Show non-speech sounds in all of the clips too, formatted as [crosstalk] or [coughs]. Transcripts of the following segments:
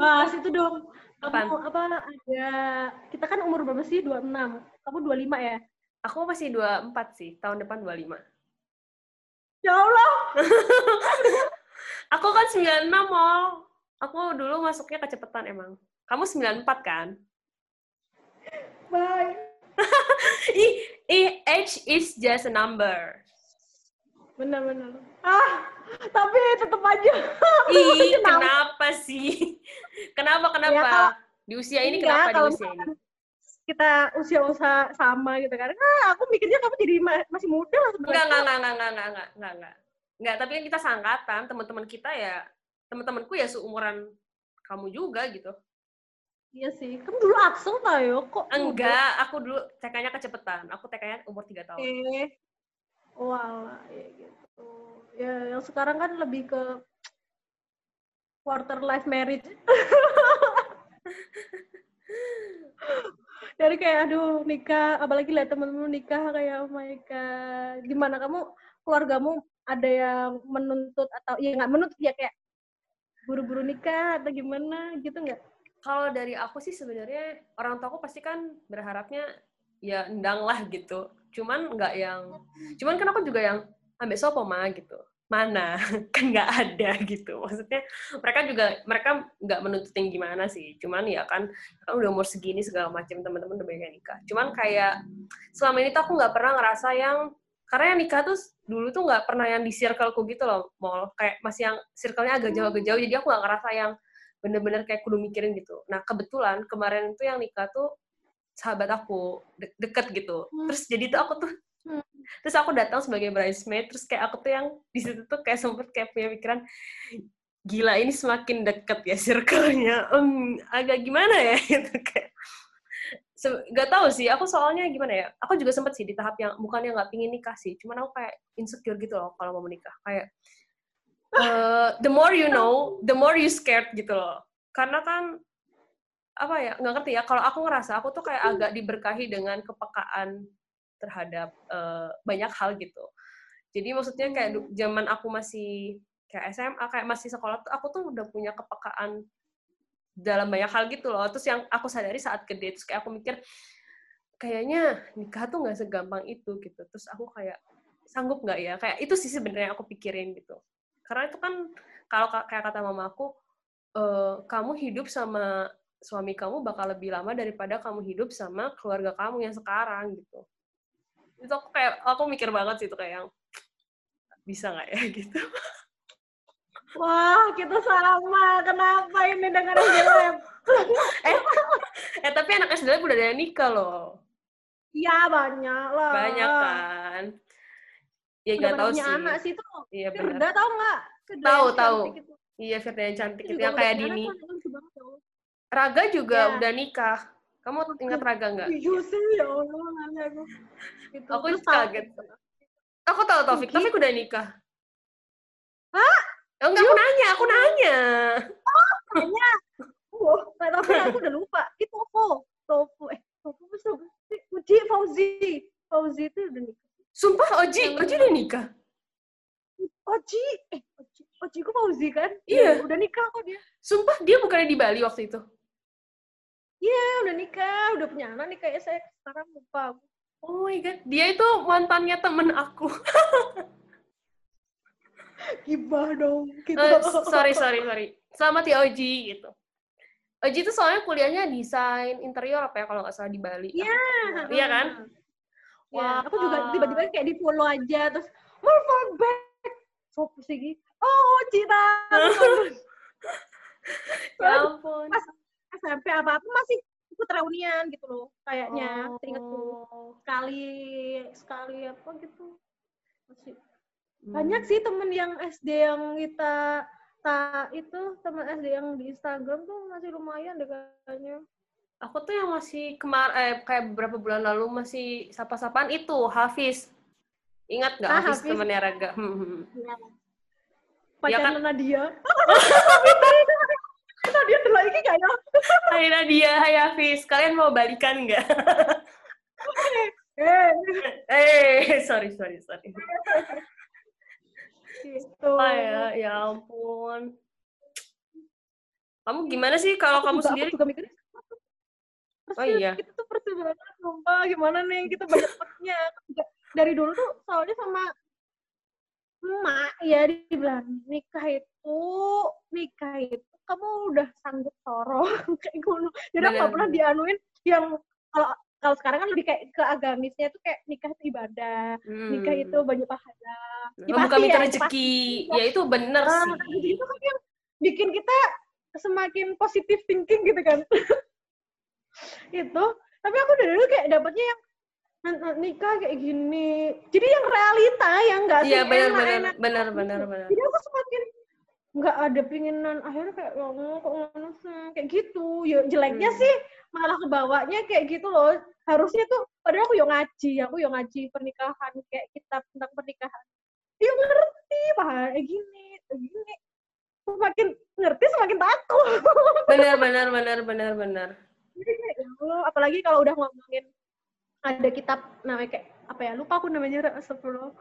Bahas itu dong. Apaan? Kamu apa ada kita kan umur berapa sih? 26. Kamu 25 ya? Aku masih 24 sih, tahun depan 25. Ya Allah. [laughs] Aku kan 96, Mol. Aku dulu masuknya kecepetan emang. Kamu 94 kan? Bye. [laughs] Ih, age is just a number. Benar benar. Ah, tapi tetap aja. [laughs] Ih, Kenapa? kenapa sih? [laughs] Kenapa, kenapa? Ya, kalau- di usia ini Iya, kenapa di kalau usia ini? kita usia-usia sama gitu kan. Ah, aku mikirnya kamu jadi ma- masih muda lah sebenarnya. enggak, enggak, enggak, enggak, enggak, enggak, enggak, enggak. Enggak, tapi kan kita seangkatan, teman-teman kita ya, teman-temanku ya seumuran kamu juga gitu. Iya sih. Kamu dulu Axel tayo kok. muda? Enggak, aku dulu TK-nya kecepetan. Aku TK-nya umur 3 tahun. Eh. Walah, ya gitu. Ya, yang sekarang kan lebih ke quarter life marriage. [laughs] Dari kayak aduh nikah, apalagi lihat temen-temen nikah kayak oh my god. Gimana kamu keluargamu ada yang menuntut atau ya nggak menuntut ya kayak buru-buru nikah atau gimana gitu nggak? Kalau dari aku sih sebenarnya orang tua aku pasti kan berharapnya ya endang lah gitu. Cuman enggak yang, cuman kan aku juga yang ambil sopo mah gitu. Mana [laughs] kan nggak ada gitu. Maksudnya mereka juga mereka nggak menuntut yang gimana sih. Cuman ya kan kan udah umur segini segala macam teman-teman udah banyak nikah. Cuman kayak selama ini tuh aku nggak pernah ngerasa yang karena yang nikah tuh dulu tuh nggak pernah yang di circleku gitu loh, mall kayak masih yang circle-nya agak jauh agak jauh. Jadi aku nggak ngerasa yang bener-bener kayak kudu mikirin gitu. Nah kebetulan kemarin tuh yang nikah tuh sahabat aku de- deket gitu. Hmm. Terus jadi tuh aku tuh Hmm. terus aku datang sebagai bridesmaid terus kayak aku tuh yang di situ tuh kayak sempet kayak punya pikiran gila ini semakin deket ya circle-nya Em, agak gimana ya [laughs] gitu kayak Se- gak tahu sih aku soalnya gimana ya aku juga sempet sih di tahap yang bukan yang nggak pingin nikah sih cuman aku kayak insecure gitu loh kalau mau menikah kayak [laughs] eh, the more you know the more you scared gitu loh karena kan apa ya nggak ngerti ya. Kalau aku ngerasa aku tuh kayak agak diberkahi dengan kepekaan terhadap eh, banyak hal gitu. Jadi maksudnya kayak du- zaman aku masih kayak SMA kayak masih sekolah tuh aku tuh udah punya kepekaan dalam banyak hal gitu loh. Terus yang aku sadari saat gede terus kayak aku mikir kayaknya nikah tuh nggak segampang itu gitu. Terus aku kayak sanggup nggak ya? Kayak itu sih sebenarnya aku pikirin gitu. Karena itu kan kalau ka- kayak kata mama aku eh, kamu hidup sama suami kamu bakal lebih lama daripada kamu hidup sama keluarga kamu yang sekarang gitu itu aku kayak aku mikir banget sih itu kayak yang bisa nggak ya [laughs] gitu Wah, kita sama. Kenapa ini dengan jelek? [laughs] eh eh tapi anak SD udah ada yang nikah loh Iya, banyak lah. banyak kan ya nggak tahu sih anak sih tuh. iya Firda benar tahu nggak? Firda Tahu, yang tahu. itu. iya Firda yang cantik Itu yang kayak Dini tau. Raga juga Iya. udah nikah kamu ingat Raga nggak Iya sih, ya Allah, nanya aku. Gitu. Aku Terus tahu- kaget. aku tahu Taufik Gigi. Taufik udah nikah Hah? Oh, enggak, aku nanya, aku nanya. Wah, nggak tahu aku udah lupa. Itu Tofu. Tofu. Eh, Tofu sih? Uji Fauzi. Fauzi itu udah nikah. Sumpah, Oji, Oji udah nikah? Oji. Eh, Oji. Oji ku Fauzi kan? Iya. Udah nikah kok dia. Sumpah, dia bukannya di Bali waktu itu? Iya, udah nikah. Udah punya anak nih kayak saya. Sekarang lupa. Oh my God, dia itu mantannya temen aku. [laughs] Gibah dong. Gitu. Eh, sorry, sorry, sorry. Selamat ya, Oji, gitu. Oji itu soalnya kuliahnya desain interior apa ya, kalau nggak salah di Bali. Iya. Iya kan? Ya, aku juga Wah. tiba-tiba kayak di follow aja terus mau follow back. Sopo sih Gi? Oh, Cita. [laughs] [laughs] Ya ampun. Pas SMP apa-apa masih ikut reunian gitu loh kayaknya. Oh. sekali sekali apa gitu. Masih Hmm. banyak sih temen yang SD yang kita tak itu teman SD yang di Instagram tuh masih lumayan deh kayaknya. Aku tuh yang masih kemar eh, kayak beberapa bulan lalu masih sapa-sapaan itu Hafiz. Ingat nggak Ah, Hafiz, Hafiz. temennya Raga? Hmm, hmm. Ya. Ya kan? Pacarnya Nadia. Nadia [laughs] dulu lagi gak ya? Hai Nadia, hai Hafiz. Kalian mau balikan nggak? Eh, eh, sorry, sorry, sorry. gitu. Apa ya? Ya ampun. Kamu gimana sih kalau Aku kamu juga, sendiri? Juga mikirnya Oh iya. kita tuh persis banget sumpah gimana nih kita banyak pernya dari dulu tuh soalnya sama emak ya dibilang nikah itu nikah itu kamu udah sanggup sorong [laughs] kayak gitu. Jadi aku gak pernah dianuin yang kalau kalau sekarang kan lebih kayak ke agamisnya tuh kayak nikah itu ibadah nikah Hmm. itu banyak pahala. Ya, pasti pintu ya, rezeki. Ya. Itu bener Ah, sih. gitu kan yang bikin kita semakin positif thinking gitu kan. [laughs] Itu tapi aku dari dulu kayak dapetnya yang "N- n- nikah kayak gini. Jadi yang realita yang enggak sih Iya benar benar benar benar benar. jadi aku semakin nggak ada pinginan. Akhirnya kayak ya Allah, kok ngono? Sih kayak gitu. Ya jeleknya Hmm. sih malah kebawanya kayak gitu loh. Harusnya tuh padahal aku yang ngaji aku yang ngaji pernikahan kayak kitab tentang pernikahan. Dia ngerti paham kayak gini gini. Semakin ngerti semakin takut. [laughs] Benar benar benar benar benar. jadi kayak ya apalagi kalau udah ngomongin ada kitab namanya kayak apa ya lupa aku namanya sebelum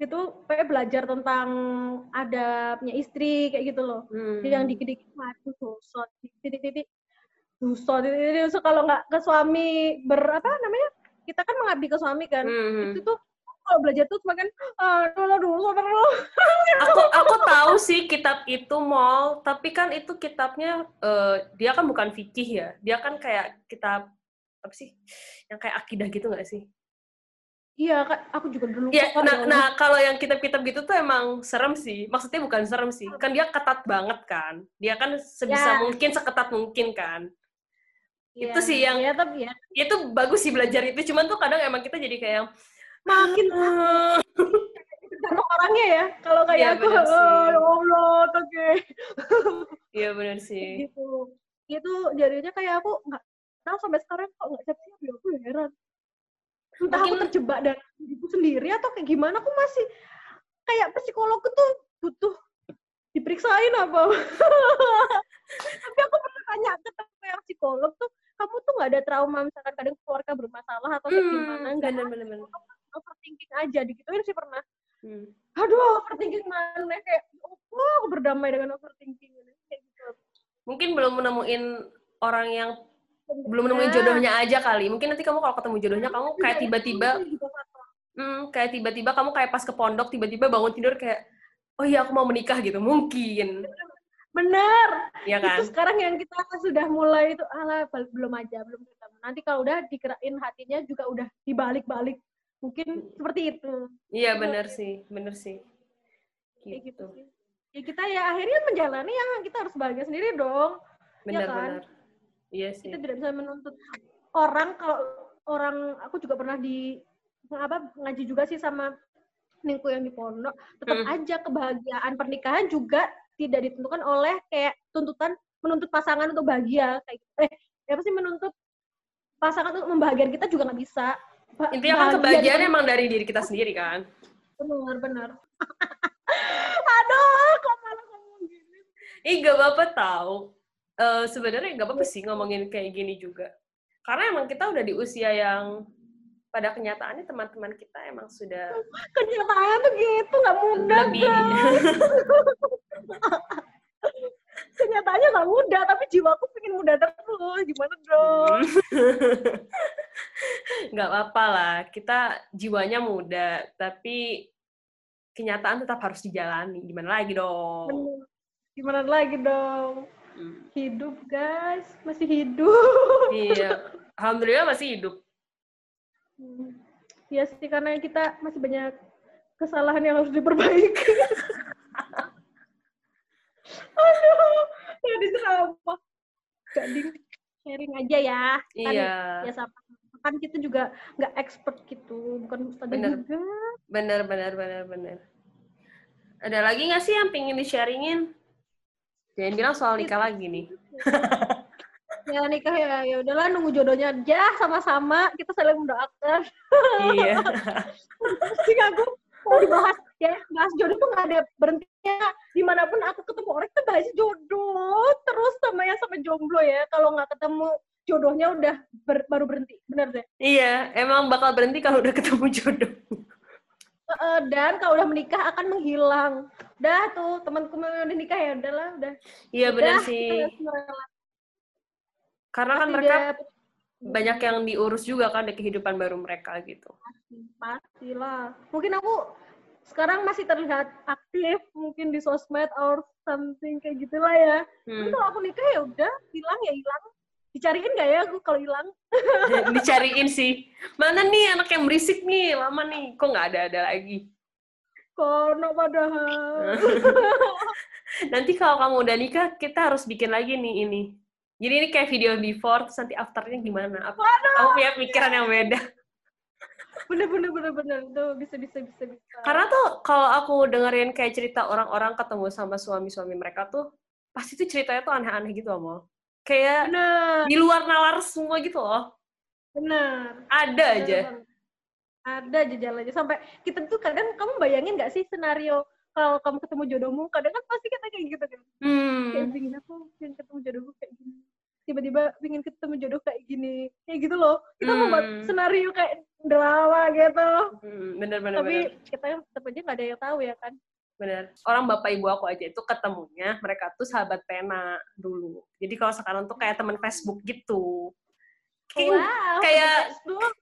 itu kayak belajar tentang adabnya istri kayak gitu loh. Hmm. yang dikit-dikit mati dosa titik-titik dosa titik-titik So, kalau nggak ke suami ber apa namanya kita kan mengabdi ke suami kan. Hmm. itu tuh kalau belajar tuh semakin aduh dulu terus aku aku tahu sih kitab itu mall tapi kan itu kitabnya eh, dia kan bukan fikih ya. Dia kan kayak kitab apa sih yang kayak akidah gitu nggak sih iya kak. Aku juga dulu ya suka nah, nah kalau yang kitab-kitab gitu tuh emang serem sih. Maksudnya bukan serem sih. Kan dia ketat banget kan. Dia kan sebisa Ya. mungkin seketat mungkin kan. Iya. itu sih yang- ya tapi ya. itu bagus sih belajar itu. Cuman tuh kadang emang kita jadi kayak makin [laughs] "Ah." tergantung orangnya ya. Kalau kayak Iya, aku. "Oh, ya Allah oke. [laughs] Iya benar sih. Gitu. Itu jadinya kayak aku nggak tahu sampai sekarang kok nggak siap-siap ya. Aku ya heran entah aku Mungkin- terjebak dan diriku sendiri atau kayak gimana aku masih kayak psikolog tuh butuh diperiksain apa? [laughs] Tapi aku pernah tanya ke temen yang psikolog tuh kamu tuh nggak ada trauma misalkan kadang keluarga bermasalah atau kayak gimana Hmm, nggak bener ada. bener bener overthinking aja digituin sih pernah. Hmm. aduh overthinking mana kayak oh aku berdamai dengan overthinking. Ini kayak gitu. Mungkin belum menemuin orang yang belum menemuin Nah, jodohnya aja kali. Mungkin nanti kamu kalau ketemu jodohnya kamu kayak tiba-tiba, itu juga faktor. hmm, kayak tiba-tiba kamu kayak pas ke pondok tiba-tiba bangun tidur kayak, oh iya aku mau menikah gitu. Mungkin, bener ya kan? itu sekarang yang kita sudah mulai itu ala belum aja belum ketemu nanti kalau udah dikerain hatinya juga udah dibalik-balik mungkin seperti itu Iya bener sih, bener sih. kayak gitu Gitu. sih ya kita ya akhirnya menjalani yang kita harus bahagia sendiri dong Bener kan? bener. Iya sih. kita tidak bisa menuntut orang kalau orang aku juga pernah di apa ngaji juga sih sama ningku yang di pondok tetap Hmm. aja kebahagiaan pernikahan juga tidak ditentukan oleh kayak tuntutan menuntut pasangan untuk bahagia kayak gitu. eh apa sih menuntut pasangan untuk membahagiakan kita juga nggak bisa Ba- Intinya kan bahagia kebahagiaan emang dari diri kita sendiri kan. benar benar [laughs] aduh kok malah ngomong gini Ih gak apa-apa tahu. Eh Sebenarnya gak apa-apa sih ngomongin kayak gini juga. Karena emang kita udah di usia yang pada kenyataannya teman-teman kita emang sudah [laughs] kenyataan tuh gitu nggak mudah lebih. [laughs] kenyataannya nggak mudah tapi jiwaku pengen mudah terus. Gimana dong [laughs] nggak apa-apa lah. Kita jiwanya muda tapi kenyataan tetap harus dijalani. Gimana lagi dong? Gimana lagi dong Hmm, hidup guys. Masih hidup. Iya. Alhamdulillah masih hidup. Hmm. Iya sih karena kita masih banyak kesalahan yang harus diperbaiki. [laughs] Aduh jadi serapa jadi sharing aja ya. Kan iya. ya sama. Kan kita juga nggak expert gitu. Bukan ustazah Bener. juga. Benar benar benar benar ada lagi nggak sih yang pengen di sharingin jangan bilang soal nikah lagi nih. [laughs] Ya nikah ya ya udahlah nunggu jodohnya aja sama-sama kita saling mendoakan. Iya. [laughs] Sih aku mau dibahas ya bahas jodoh tuh nggak ada berhentinya. Di mana pun aku ketemu orang kita bahas jodoh terus sama yang sama jomblo ya. Kalau nggak ketemu jodohnya udah ber- baru berhenti. Bener deh iya emang bakal berhenti kalau udah ketemu jodoh Uh, dan kalau udah menikah akan menghilang. Dah tuh temanku yang udah nikah ya udahlah udah. Iya benar sih. Karena kan mereka banyak yang diurus juga kan di kehidupan baru mereka gitu. Pasti, lah. Mungkin aku sekarang masih terlihat aktif mungkin di sosmed or something kayak gitulah ya. Hmm. Tapi kalau aku nikah ya udah hilang ya hilang dicariin gak ya aku kalau hilang? dicariin sih. Mana nih anak yang berisik nih, lama nih, kok nggak ada-ada lagi? Kono padahal. [laughs] nanti kalau kamu udah nikah, kita harus bikin lagi nih ini. Jadi ini kayak video before, terus nanti afternya gimana? Apa kamu punya pikiran yang beda? bener bener bener bener itu bisa bisa bisa bisa. Karena tuh kalau aku dengerin kayak cerita orang-orang ketemu sama suami-suami mereka tuh pasti tuh ceritanya tuh aneh-aneh gitu loh kayak Bener. di luar nalar semua gitu loh. Benar. Ada Bener. aja. Ada aja jalannya. Sampai kita tuh kadang kamu bayangin nggak sih skenario kalau kamu ketemu jodohmu, kadang kan pasti kita kayak gitu kan. Hmm. Kayak pingin aku pengen ketemu jodohku kayak gini. Tiba-tiba pengen ketemu jodoh kayak gini. Kayak gitu loh. Kita hmm. membuat senario kayak drama gitu. Hmm, bener, bener, Tapi bener. kita tetap aja nggak ada yang tahu ya kan bener. Orang bapak ibu aku aja itu ketemunya mereka tuh sahabat pena dulu. Jadi kalau sekarang tuh kayak teman Facebook gitu. Kayak wow, kayak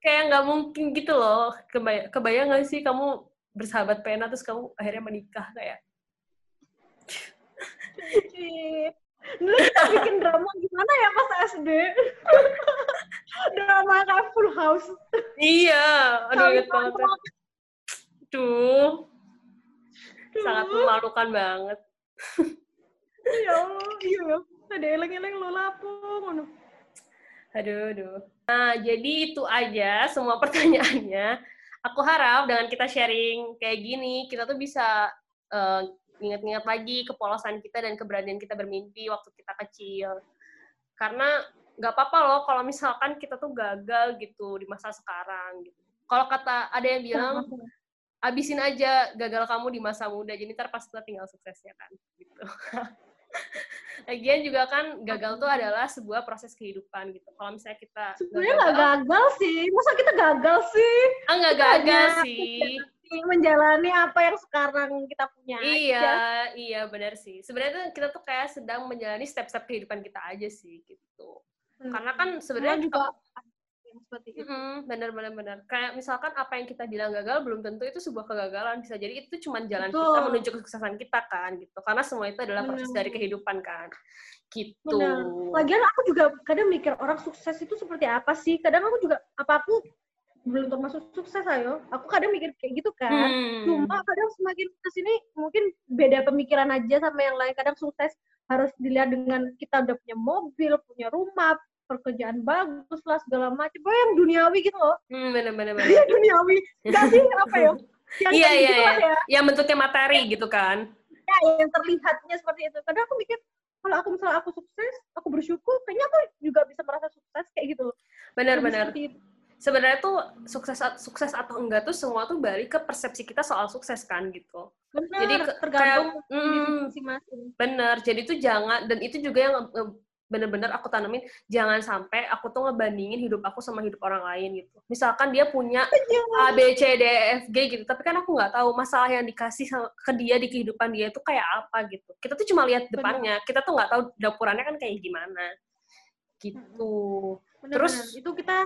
kayak nggak mungkin gitu loh. Kebayang kebayang nggak sih kamu bersahabat pena terus kamu akhirnya menikah kayak? Dulu kita bikin drama gimana ya pas SD [laughs] drama kayak full house. Iya. Aduh inget banget. tuh sangat memalukan banget. ya Allah, iya. Ada eleng-eleng lo lapung. Aduh, aduh. Nah, jadi itu aja semua [laughs] pertanyaannya. Aku harap dengan kita sharing kayak gini, kita tuh bisa uh, ingat-ingat lagi kepolosan kita dan keberanian kita bermimpi waktu kita kecil. Karena nggak apa-apa loh kalau misalkan kita tuh gagal gitu di masa sekarang gitu. Kalau kata ada yang bilang abisin aja gagal kamu di masa muda jadi ntar pas kita tinggal suksesnya kan gitu [laughs] Lagian juga kan gagal tuh adalah sebuah proses kehidupan gitu. Kalau misalnya kita sebenarnya nggak gagal sih, masa kita gagal sih? Ah nggak gagal sih. Menjalani apa yang sekarang kita punya. Iya, aja. iya benar sih. Sebenarnya kita tuh kayak sedang menjalani step-step kehidupan kita aja sih gitu. Hmm. Karena kan sebenarnya juga seperti itu. Mm-hmm, benar benar benar. Kayak misalkan apa yang kita bilang gagal belum tentu itu sebuah kegagalan bisa jadi itu cuma jalan Betul. kita menuju kesuksesan kita kan gitu. Karena semua itu adalah proses dari kehidupan kan. Gitu. Benar. Lagian aku juga kadang mikir orang sukses itu seperti apa sih? Kadang aku juga apa aku belum termasuk sukses ayo. Aku kadang mikir kayak gitu kan. Hmm. Cuma kadang semakin ke sini mungkin beda pemikiran aja sama yang lain. Kadang sukses harus dilihat dengan kita udah punya mobil, punya rumah, pekerjaan bagus lah segala macam. Oh yang duniawi gitu loh. Hmm, bener bener bener. Iya duniawi. Nggak sih [laughs] apa ya? Yang iya iya gitu iya. ya. yang bentuknya materi gitu kan. Ya yang terlihatnya seperti itu. Kadang aku mikir kalau aku misalnya aku sukses aku bersyukur kayaknya aku juga bisa merasa sukses kayak gitu benar benar sebenarnya tuh sukses sukses atau enggak tuh semua tuh balik ke persepsi kita soal sukses kan gitu. Benar, jadi tergantung kayak, mm, masing-masing. Bener, jadi tuh jangan dan itu juga yang bener-bener aku tanamin jangan sampai aku tuh ngebandingin hidup aku sama hidup orang lain gitu. Misalkan dia punya iya. A, B, C, D, E, F, G gitu, tapi kan aku nggak tahu masalah yang dikasih ke dia di kehidupan dia itu kayak apa gitu. Kita tuh cuma lihat depannya, kita tuh nggak tahu dapurannya kan kayak gimana gitu. Bener, Terus bener. itu kita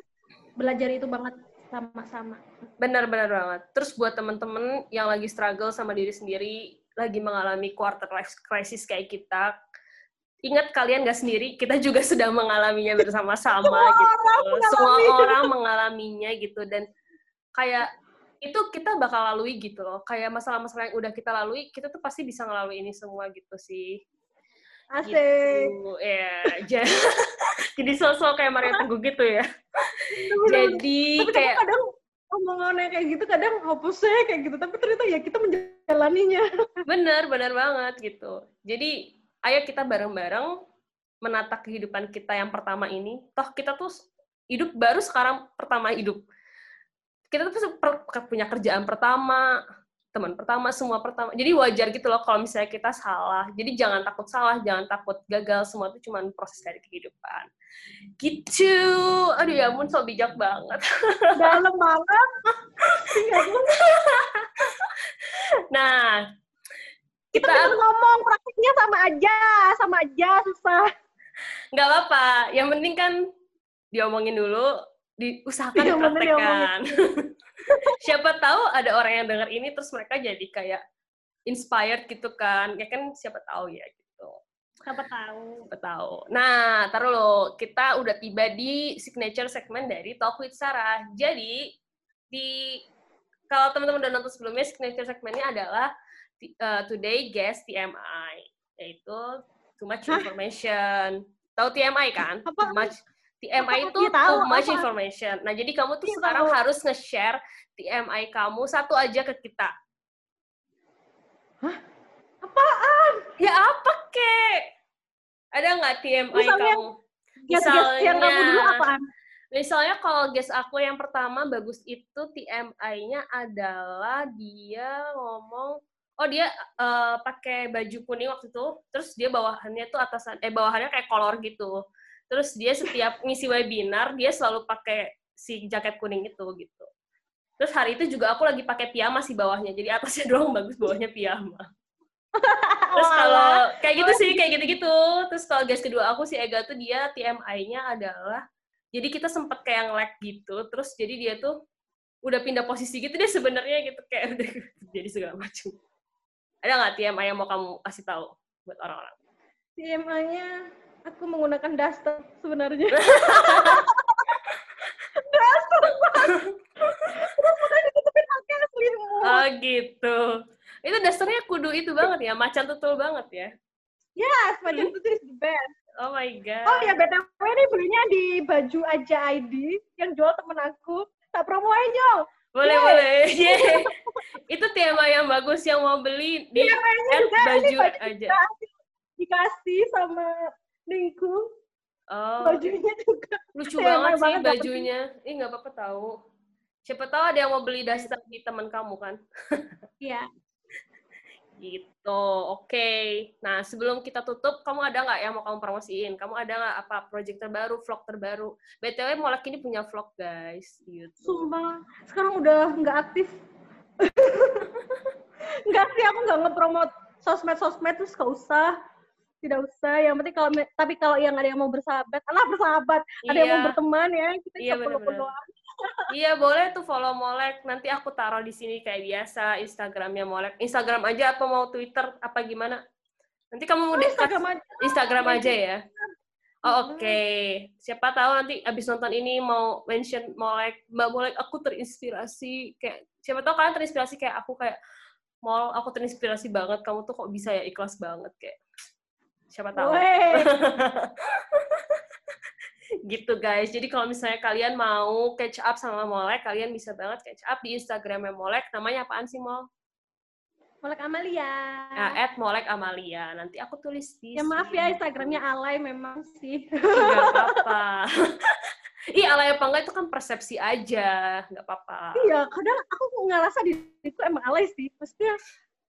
belajar itu banget sama-sama. Benar-benar banget. Terus buat temen-temen yang lagi struggle sama diri sendiri, lagi mengalami quarter life crisis kayak kita, ingat kalian gak sendiri, kita juga [laughs] sudah mengalaminya bersama-sama gitu. Semua orang mengalaminya gitu dan kayak itu kita bakal lalui gitu loh. Kayak masalah-masalah yang udah kita lalui, kita tuh pasti bisa ngelalui ini semua gitu sih. Asik. Gitu. [laughs] Ya, jadi sosok kayak Maria Teguh gitu ya. jadi tapi kayak kadang omongannya kayak gitu kadang hapusnya kayak gitu, tapi ternyata ya kita menjalaninya. Bener, bener banget gitu. Jadi ayo kita bareng-bareng menata kehidupan kita yang pertama ini. Toh kita tuh hidup baru sekarang pertama hidup. Kita tuh punya kerjaan pertama, teman pertama, semua pertama. Jadi wajar gitu loh kalau misalnya kita salah. Jadi jangan takut salah, jangan takut gagal. Semua itu cuma proses dari kehidupan. Gitu. Aduh ya ampun, so bijak banget. [laughs] Dalam banget. Iya, [laughs] nah, kita, kita kita ngomong praktiknya sama aja, sama aja susah. nggak apa-apa. Yang penting kan diomongin dulu, diusahakan penting dipraktekkan. [laughs] siapa tahu ada orang yang dengar ini terus mereka jadi kayak inspired gitu kan. Ya kan siapa tahu ya gitu. Siapa tahu. Siapa tahu. Nah, taruh lo, kita udah tiba di signature segment dari Talk with Sarah. Jadi di kalau teman-teman udah nonton sebelumnya, signature segmennya adalah uh, Today Guest TMI, yaitu Too Much Hah? Information. Tahu TMI kan? Apa? Too much TMI Apa? itu tahu. Too Much Apa? Information. Nah, jadi kamu tuh Iya, sekarang tahu. harus nge-share TMI kamu satu aja ke kita. Apaan? Ya apa, kek? Ada nggak TMI Misalnya- kamu? Guess-guess yang kamu dulu Misalnya- apaan? Misalnya kalau guest aku yang pertama bagus itu TMI-nya adalah dia ngomong oh dia eh, pakai baju kuning waktu itu terus dia bawahannya tuh atasan eh bawahannya kayak kolor gitu. Terus dia setiap ngisi webinar dia selalu pakai si jaket kuning itu gitu. Terus hari itu juga aku lagi pakai piyama sih bawahnya. Jadi atasnya [laughs] doang bagus, bawahnya piyama. Terus kalau kayak gitu sih, kayak gitu-gitu. Terus kalau guys kedua aku si Ega tuh dia TMI-nya adalah jadi kita sempet kayak nge-lag gitu. Terus jadi dia tuh udah pindah posisi gitu dia sebenarnya gitu kayak udah [laughs] jadi segala macam. Ada nggak TMI yang mau kamu kasih tahu buat orang-orang? TMI-nya aku menggunakan daster sebenarnya. [laughs] Terus makanya ditutupin pakai selimut. Oh gitu. Itu dasarnya kudu itu banget ya, macan tutul banget ya. Yes, macam itu is the best. Oh my god. Oh ya, BTW ini belinya di baju aja ID yang jual temen aku. Tak promoin yo. Boleh, Yeay. boleh. [laughs] Yeay. Itu tema yang bagus yang mau beli di TMI-nya add juga ini baju baju aja. dikasih, dikasih sama Ningku. Oh, Bajunya juga. lucu banget sih banget dapet bajunya. Ih, nggak apa-apa tahu. Siapa tahu ada yang mau beli daster di teman kamu kan? Iya. Gitu. Oke. Nah, sebelum kita tutup, kamu ada nggak yang mau kamu promosiin? Kamu ada nggak apa project terbaru, vlog terbaru? BTW Molek ini punya vlog, guys, YouTube. Sumpah, sekarang udah nggak aktif. [laughs] nggak sih, aku nggak ngepromot sosmed-sosmed terus nggak usah. Tidak usah, yang penting kalau tapi kalau yang ada yang mau bersahabat, alah bersahabat, ada yang mau Iya. berteman ya, kita Iya, perlu berdoa. Iya boleh tuh follow Molek. Nanti aku taruh di sini kayak biasa Instagramnya Molek. Instagram aja apa mau Twitter apa gimana? Nanti kamu mau Oh, Instagram aja. Instagram aja ya. Oh, Oke, siapa tahu nanti abis nonton ini mau mention Molek, Mbak Molek, aku terinspirasi kayak siapa tahu kalian terinspirasi kayak aku kayak Mol, aku terinspirasi banget. Kamu tuh kok bisa ya ikhlas banget kayak siapa tahu. [laughs] Gitu guys. Jadi kalau misalnya kalian mau catch up sama Molek, kalian bisa banget catch up di Instagramnya Molek. Namanya apaan sih Mol? Molek Amalia. Nah, at Molek Amalia. Nanti aku tulis di ya maaf ya Instagramnya alay memang sih. Ih, nggak [laughs] apa-apa. [laughs] Ih, alay apa enggak itu kan persepsi aja. Nggak apa-apa. iya, kadang aku ngerasa diriku emang alay sih. Maksudnya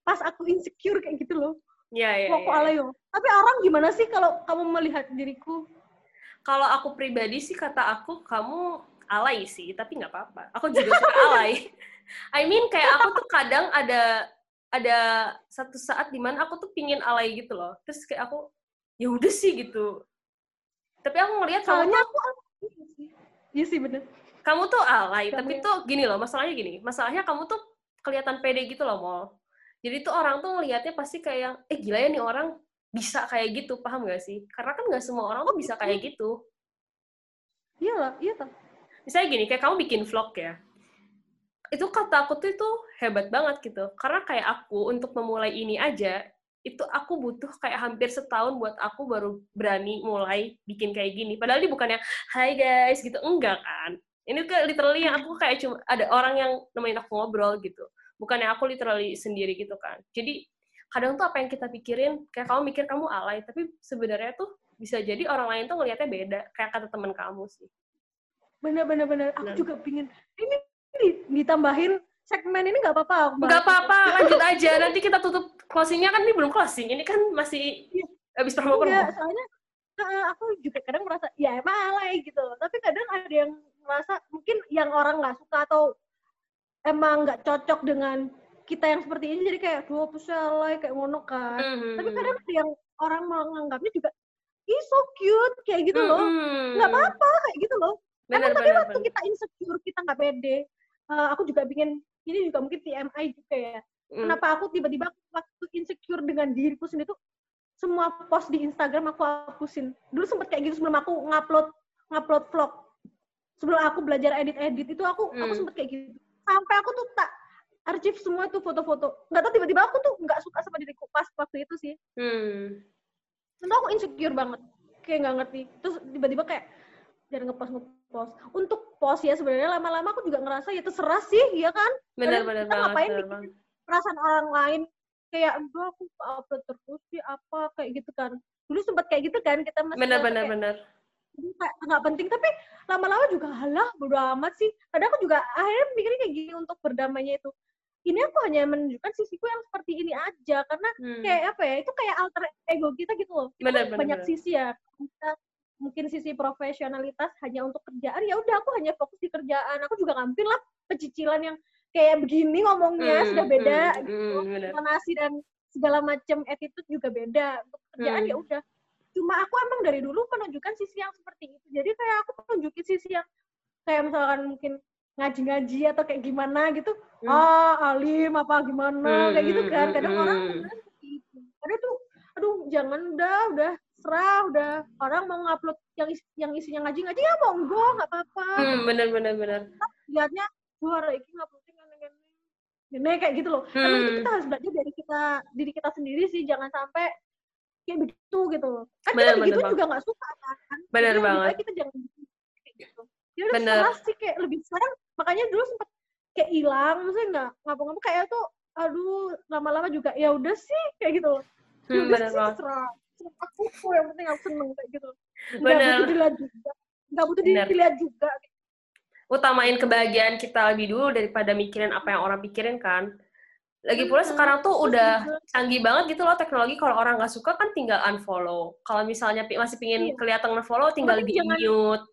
pas aku insecure kayak gitu loh. Iya, iya, Kok iya. alay loh. Tapi orang gimana sih kalau kamu melihat diriku? Kalau aku pribadi sih kata aku, kamu alay sih, tapi nggak apa-apa. Aku juga suka alay. I mean, kayak aku tuh kadang ada ada satu saat di mana aku tuh pingin alay gitu loh. Terus kayak aku, ya udah sih gitu. Tapi aku ngeliat kamu Soalnya aku alay sih. Iya sih bener. kamu tuh alay, Kamu tapi ya. tuh gini loh, masalahnya gini. Masalahnya kamu tuh kelihatan pede gitu loh, Mol. Jadi tuh orang tuh ngelihatnya pasti kayak, eh gila ya nih orang bisa kayak gitu, paham gak sih? Karena kan gak semua orang tuh bisa kayak gitu. Iya lah, iya tak. Misalnya gini, kayak kamu bikin vlog ya. Itu kata aku tuh itu hebat banget gitu. Karena kayak aku untuk memulai ini aja, itu aku butuh kayak hampir setahun buat aku baru berani mulai bikin kayak gini. Padahal ini bukannya, hai guys, gitu. Enggak kan. Ini kayak literally yang aku kayak cuma, ada orang yang nemenin aku ngobrol gitu. Bukannya aku literally sendiri gitu kan. Jadi, kadang tuh apa yang kita pikirin, kayak kamu mikir kamu alay, tapi sebenarnya tuh bisa jadi orang lain tuh ngelihatnya beda. Kayak kata teman kamu sih. Bener bener bener. Aku Bener. juga pingin ini di- ditambahin segmen ini nggak apa-apa. Nggak apa-apa, lanjut aja. Nanti kita tutup closingnya kan ini belum closing. Ini kan masih Iya. habis promo-promo. Iya, soalnya uh, aku juga kadang merasa ya emang alay gitu. Tapi kadang ada yang merasa mungkin yang orang nggak suka atau emang nggak cocok dengan kita yang seperti ini jadi kayak dua alay kayak ngono kan. Mhm. Tapi kadang ada yang orang menganggapnya juga ih so cute kayak gitu loh. Mhm. Nggak apa-apa kayak gitu loh. Benar, Emang tapi benar, waktu benar. kita insecure, kita nggak pede. uh, aku juga bikin ini juga mungkin TMI juga ya. Mm. Kenapa aku tiba-tiba waktu insecure dengan diriku sendiri tuh semua post di Instagram aku hapusin. Dulu sempet kayak gitu sebelum aku ngupload ngupload vlog. Sebelum aku belajar edit-edit itu aku aku Hmm. sempet kayak gitu. Sampai aku tuh tak arsip semua tuh foto-foto. Nggak tahu tiba-tiba aku tuh nggak suka sama diriku pas waktu itu sih. Hmm. Tentu aku insecure banget. Kayak nggak ngerti. Terus tiba-tiba kayak jangan ngepost ngepost. Untuk post ya sebenarnya lama-lama aku juga ngerasa ya terserah sih, ya kan? Benar, benar kita banget. ngapain banget. perasaan orang lain kayak aduh aku upload terus sih apa kayak gitu kan dulu sempat kayak gitu kan kita masih Benar, benar, kayak, benar. "Aduh, kayak nggak penting tapi lama-lama juga halah bodo amat sih kadang aku juga akhirnya mikirnya kayak gini untuk berdamainya itu ini aku hanya menunjukkan sisiku yang seperti ini aja karena Hmm. kayak apa ya itu kayak alter ego kita gitu loh. Kita Benar, kan benar, banyak benar. sisi ya kita mungkin sisi profesionalitas hanya untuk kerjaan. Ya udah aku hanya fokus di kerjaan. Aku juga mungkin lah pecicilan yang kayak begini ngomongnya Hmm, sudah beda hmm, gitu. hmm, dan segala macam attitude juga beda. Untuk kerjaan Hmm. ya udah. Cuma aku emang dari dulu menunjukkan sisi yang seperti itu. Jadi kayak aku menunjukin sisi yang kayak misalkan mungkin ngaji-ngaji atau kayak gimana gitu Hmm. ah alim apa gimana kayak gitu kan Hmm, kadang hmm, orang hmm. kadang tuh aduh jangan udah udah serah udah orang mau ngupload yang is- yang isinya ngaji-ngaji ya monggo nggak apa-apa Hmm, benar, benar, benar. lihatnya suara iki nguploading ngene ngene kayak gitu loh emang itu Hmm. kita harus belajar dari kita diri kita sendiri sih jangan sampai kayak begitu gitu loh kan Benar, kita begitu juga nggak suka kan Benar banget. kita jangan ya udah Benar. serah sih kayak lebih sekarang makanya dulu sempet kayak hilang maksudnya nggak ngapa-ngapa kayak tuh aduh lama-lama juga ya udah sih kayak gitu loh ya Hmm, sih banget. serah Serah aku kok yang penting aku seneng kayak gitu nggak butuh dilihat juga nggak butuh Benar. dilihat juga Utamain kebahagiaan kita lebih dulu daripada mikirin apa yang orang pikirin kan. Lagi pula sekarang tuh udah canggih banget gitu loh teknologi. Kalau orang nggak suka kan tinggal unfollow. Kalau misalnya masih pingin Iya. kelihatan nge-follow, tinggal di mute.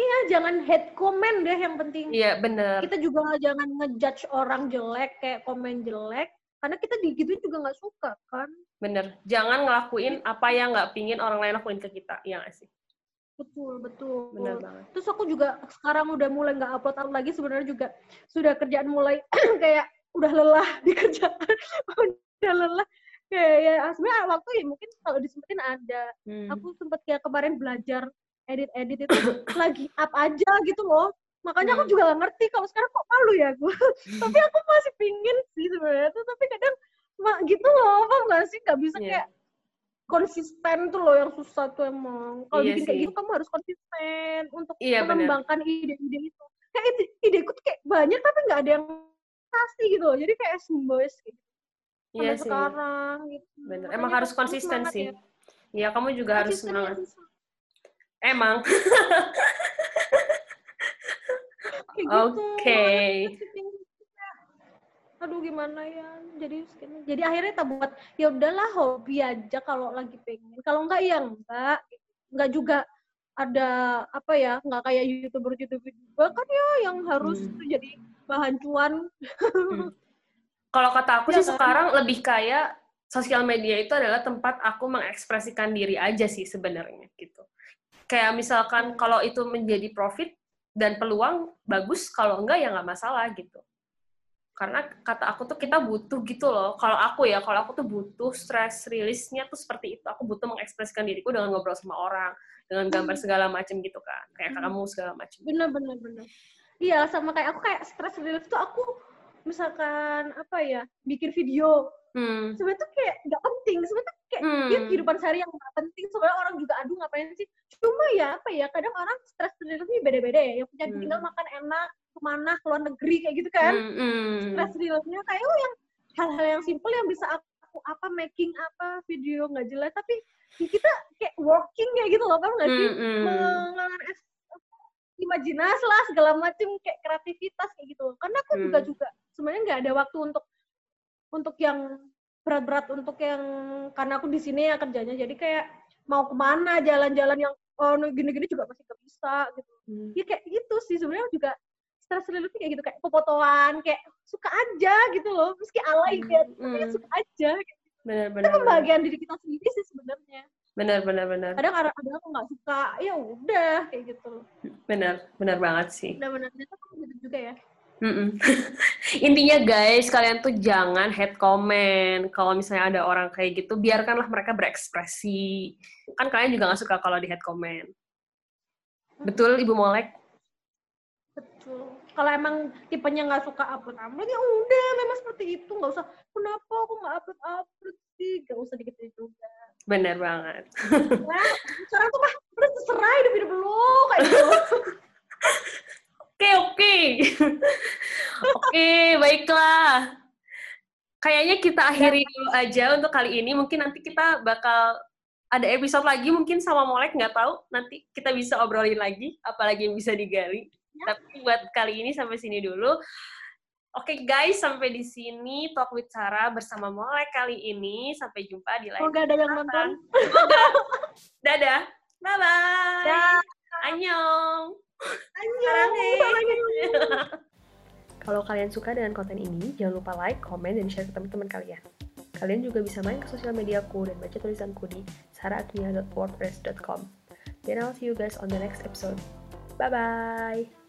Iya, jangan hate comment deh yang penting. Iya bener. Kita juga jangan ngejudge orang jelek, kayak komen jelek. Karena kita digituin juga nggak suka, kan? Bener. Jangan ngelakuin apa yang nggak pingin orang lain lakuin ke kita. Iya nggak sih? Betul, betul. Bener banget. Terus aku juga sekarang udah mulai nggak upload upload lagi sebenarnya juga sudah kerjaan mulai [clears throat] kayak udah lelah [laughs] di kerjaan, udah lelah. Kayak ya sebenarnya waktu ya mungkin kalau disempetin ada. Hmm. Aku sempet kayak kemarin belajar edit-edit itu [coughs] lagi up aja gitu loh. Makanya aku Hmm. juga gak ngerti kalau sekarang kok malu ya gue. [laughs] tapi aku masih pingin sih sebenarnya tuh tapi kadang ma- gitu loh, apa nggak sih nggak bisa Iya. kayak konsisten tuh loh yang susah tuh emang. Kalau Iya bikin kayak gitu kamu harus konsisten untuk Iya, mengembangkan ide-ide itu. Kayak ide ideku tuh kayak banyak tapi nggak ada yang pasti gitu loh. Jadi kayak semboys gitu. Iya sih. sekarang gitu. Bener. Makanya Emang harus konsisten semangat sih. ya. Iya, kamu juga harus semangat. ya. Emang. Gitu. Oke. Aduh gimana ya. Jadi jadi akhirnya kita buat ya udahlah hobi aja kalau lagi pengen. Kalau enggak ya enggak. Enggak juga ada apa ya, enggak kayak YouTuber-YouTuber juga kan ya yang harus Hmm. jadi bahan cuan. Hmm. Kalau kata aku Iya sih kan? sekarang lebih kayak sosial media itu adalah tempat aku mengekspresikan diri aja sih sebenarnya gitu. Kayak misalkan kalau itu menjadi profit dan peluang bagus, kalau enggak ya nggak masalah gitu. Karena kata aku tuh kita butuh gitu loh. Kalau aku ya, kalau aku tuh butuh stress release-nya tuh seperti itu. Aku butuh mengekspresikan diriku dengan ngobrol sama orang, dengan gambar segala macam gitu kan. Kayak Hmm. kamu segala macam. Bener bener bener. Iya sama kayak aku kayak stress relief tuh aku misalkan apa ya bikin video Hmm. sebenarnya tuh kayak nggak penting sebenarnya tuh kayak Hmm. ya kehidupan sehari yang nggak penting sebenarnya orang juga aduh ngapain sih cuma ya apa ya kadang orang stres reliefnya beda-beda ya yang punya Hmm. tinggal makan enak ke mana ke luar negeri kayak gitu kan Hmm, hmm. stres reliefnya kayak oh yang hal-hal yang simple yang bisa aku apa making apa video nggak jelas tapi ya kita kayak working kayak gitu loh kan nggak sih Hmm, hmm. mengalami imajinasi lah segala macam kayak kreativitas kayak gitu karena aku Hmm. juga juga sebenarnya nggak ada waktu untuk untuk yang berat-berat untuk yang karena aku di sini ya kerjanya jadi kayak mau ke mana jalan-jalan yang oh gini-gini juga masih gak bisa gitu Hmm. ya kayak gitu sih sebenarnya juga stress relief kayak gitu kayak fotoan kayak suka aja gitu loh meski alay tapi Hmm. suka aja gitu. benar itu benar benar pembahagian diri kita sendiri sih sebenarnya benar benar benar kadang ada ada aku nggak suka ya udah kayak gitu benar benar banget sih benar-benar ternyata kamu gitu juga ya Mm-mm. [laughs] Intinya guys, kalian tuh jangan head comment. Kalau misalnya ada orang kayak gitu, biarkanlah mereka berekspresi. Kan kalian juga nggak suka kalau di head comment. Betul, Ibu Molek? betul kalau emang tipenya nggak suka upload upload ya udah memang seperti itu nggak usah kenapa aku nggak upload upload sih nggak usah dikit juga Benar banget. nah sekarang tuh mah udah terserah hidup hidup kayak gitu Oke, oke. Oke, baiklah. Kayaknya kita akhiri dulu aja untuk kali ini. Mungkin nanti kita bakal ada episode lagi mungkin sama Molek, nggak tahu. Nanti kita bisa obrolin lagi, apalagi yang bisa digali. Ya. Tapi buat kali ini sampai sini dulu. Oke guys, sampai di sini Talk with Sarah bersama Molek kali ini. Sampai jumpa di lain semoga ada yang nonton Semoga. Dadah. Bye-bye. Dah. Annyeong. Annyeong. [laughs] Kalau kalian suka dengan konten ini, jangan lupa like, komen, dan share ke teman-teman kalian. Kalian juga bisa main ke sosial mediaku dan baca tulisanku di sarahakmia.wordpress.com. Then I'll see you guys on the next episode. Bye-bye!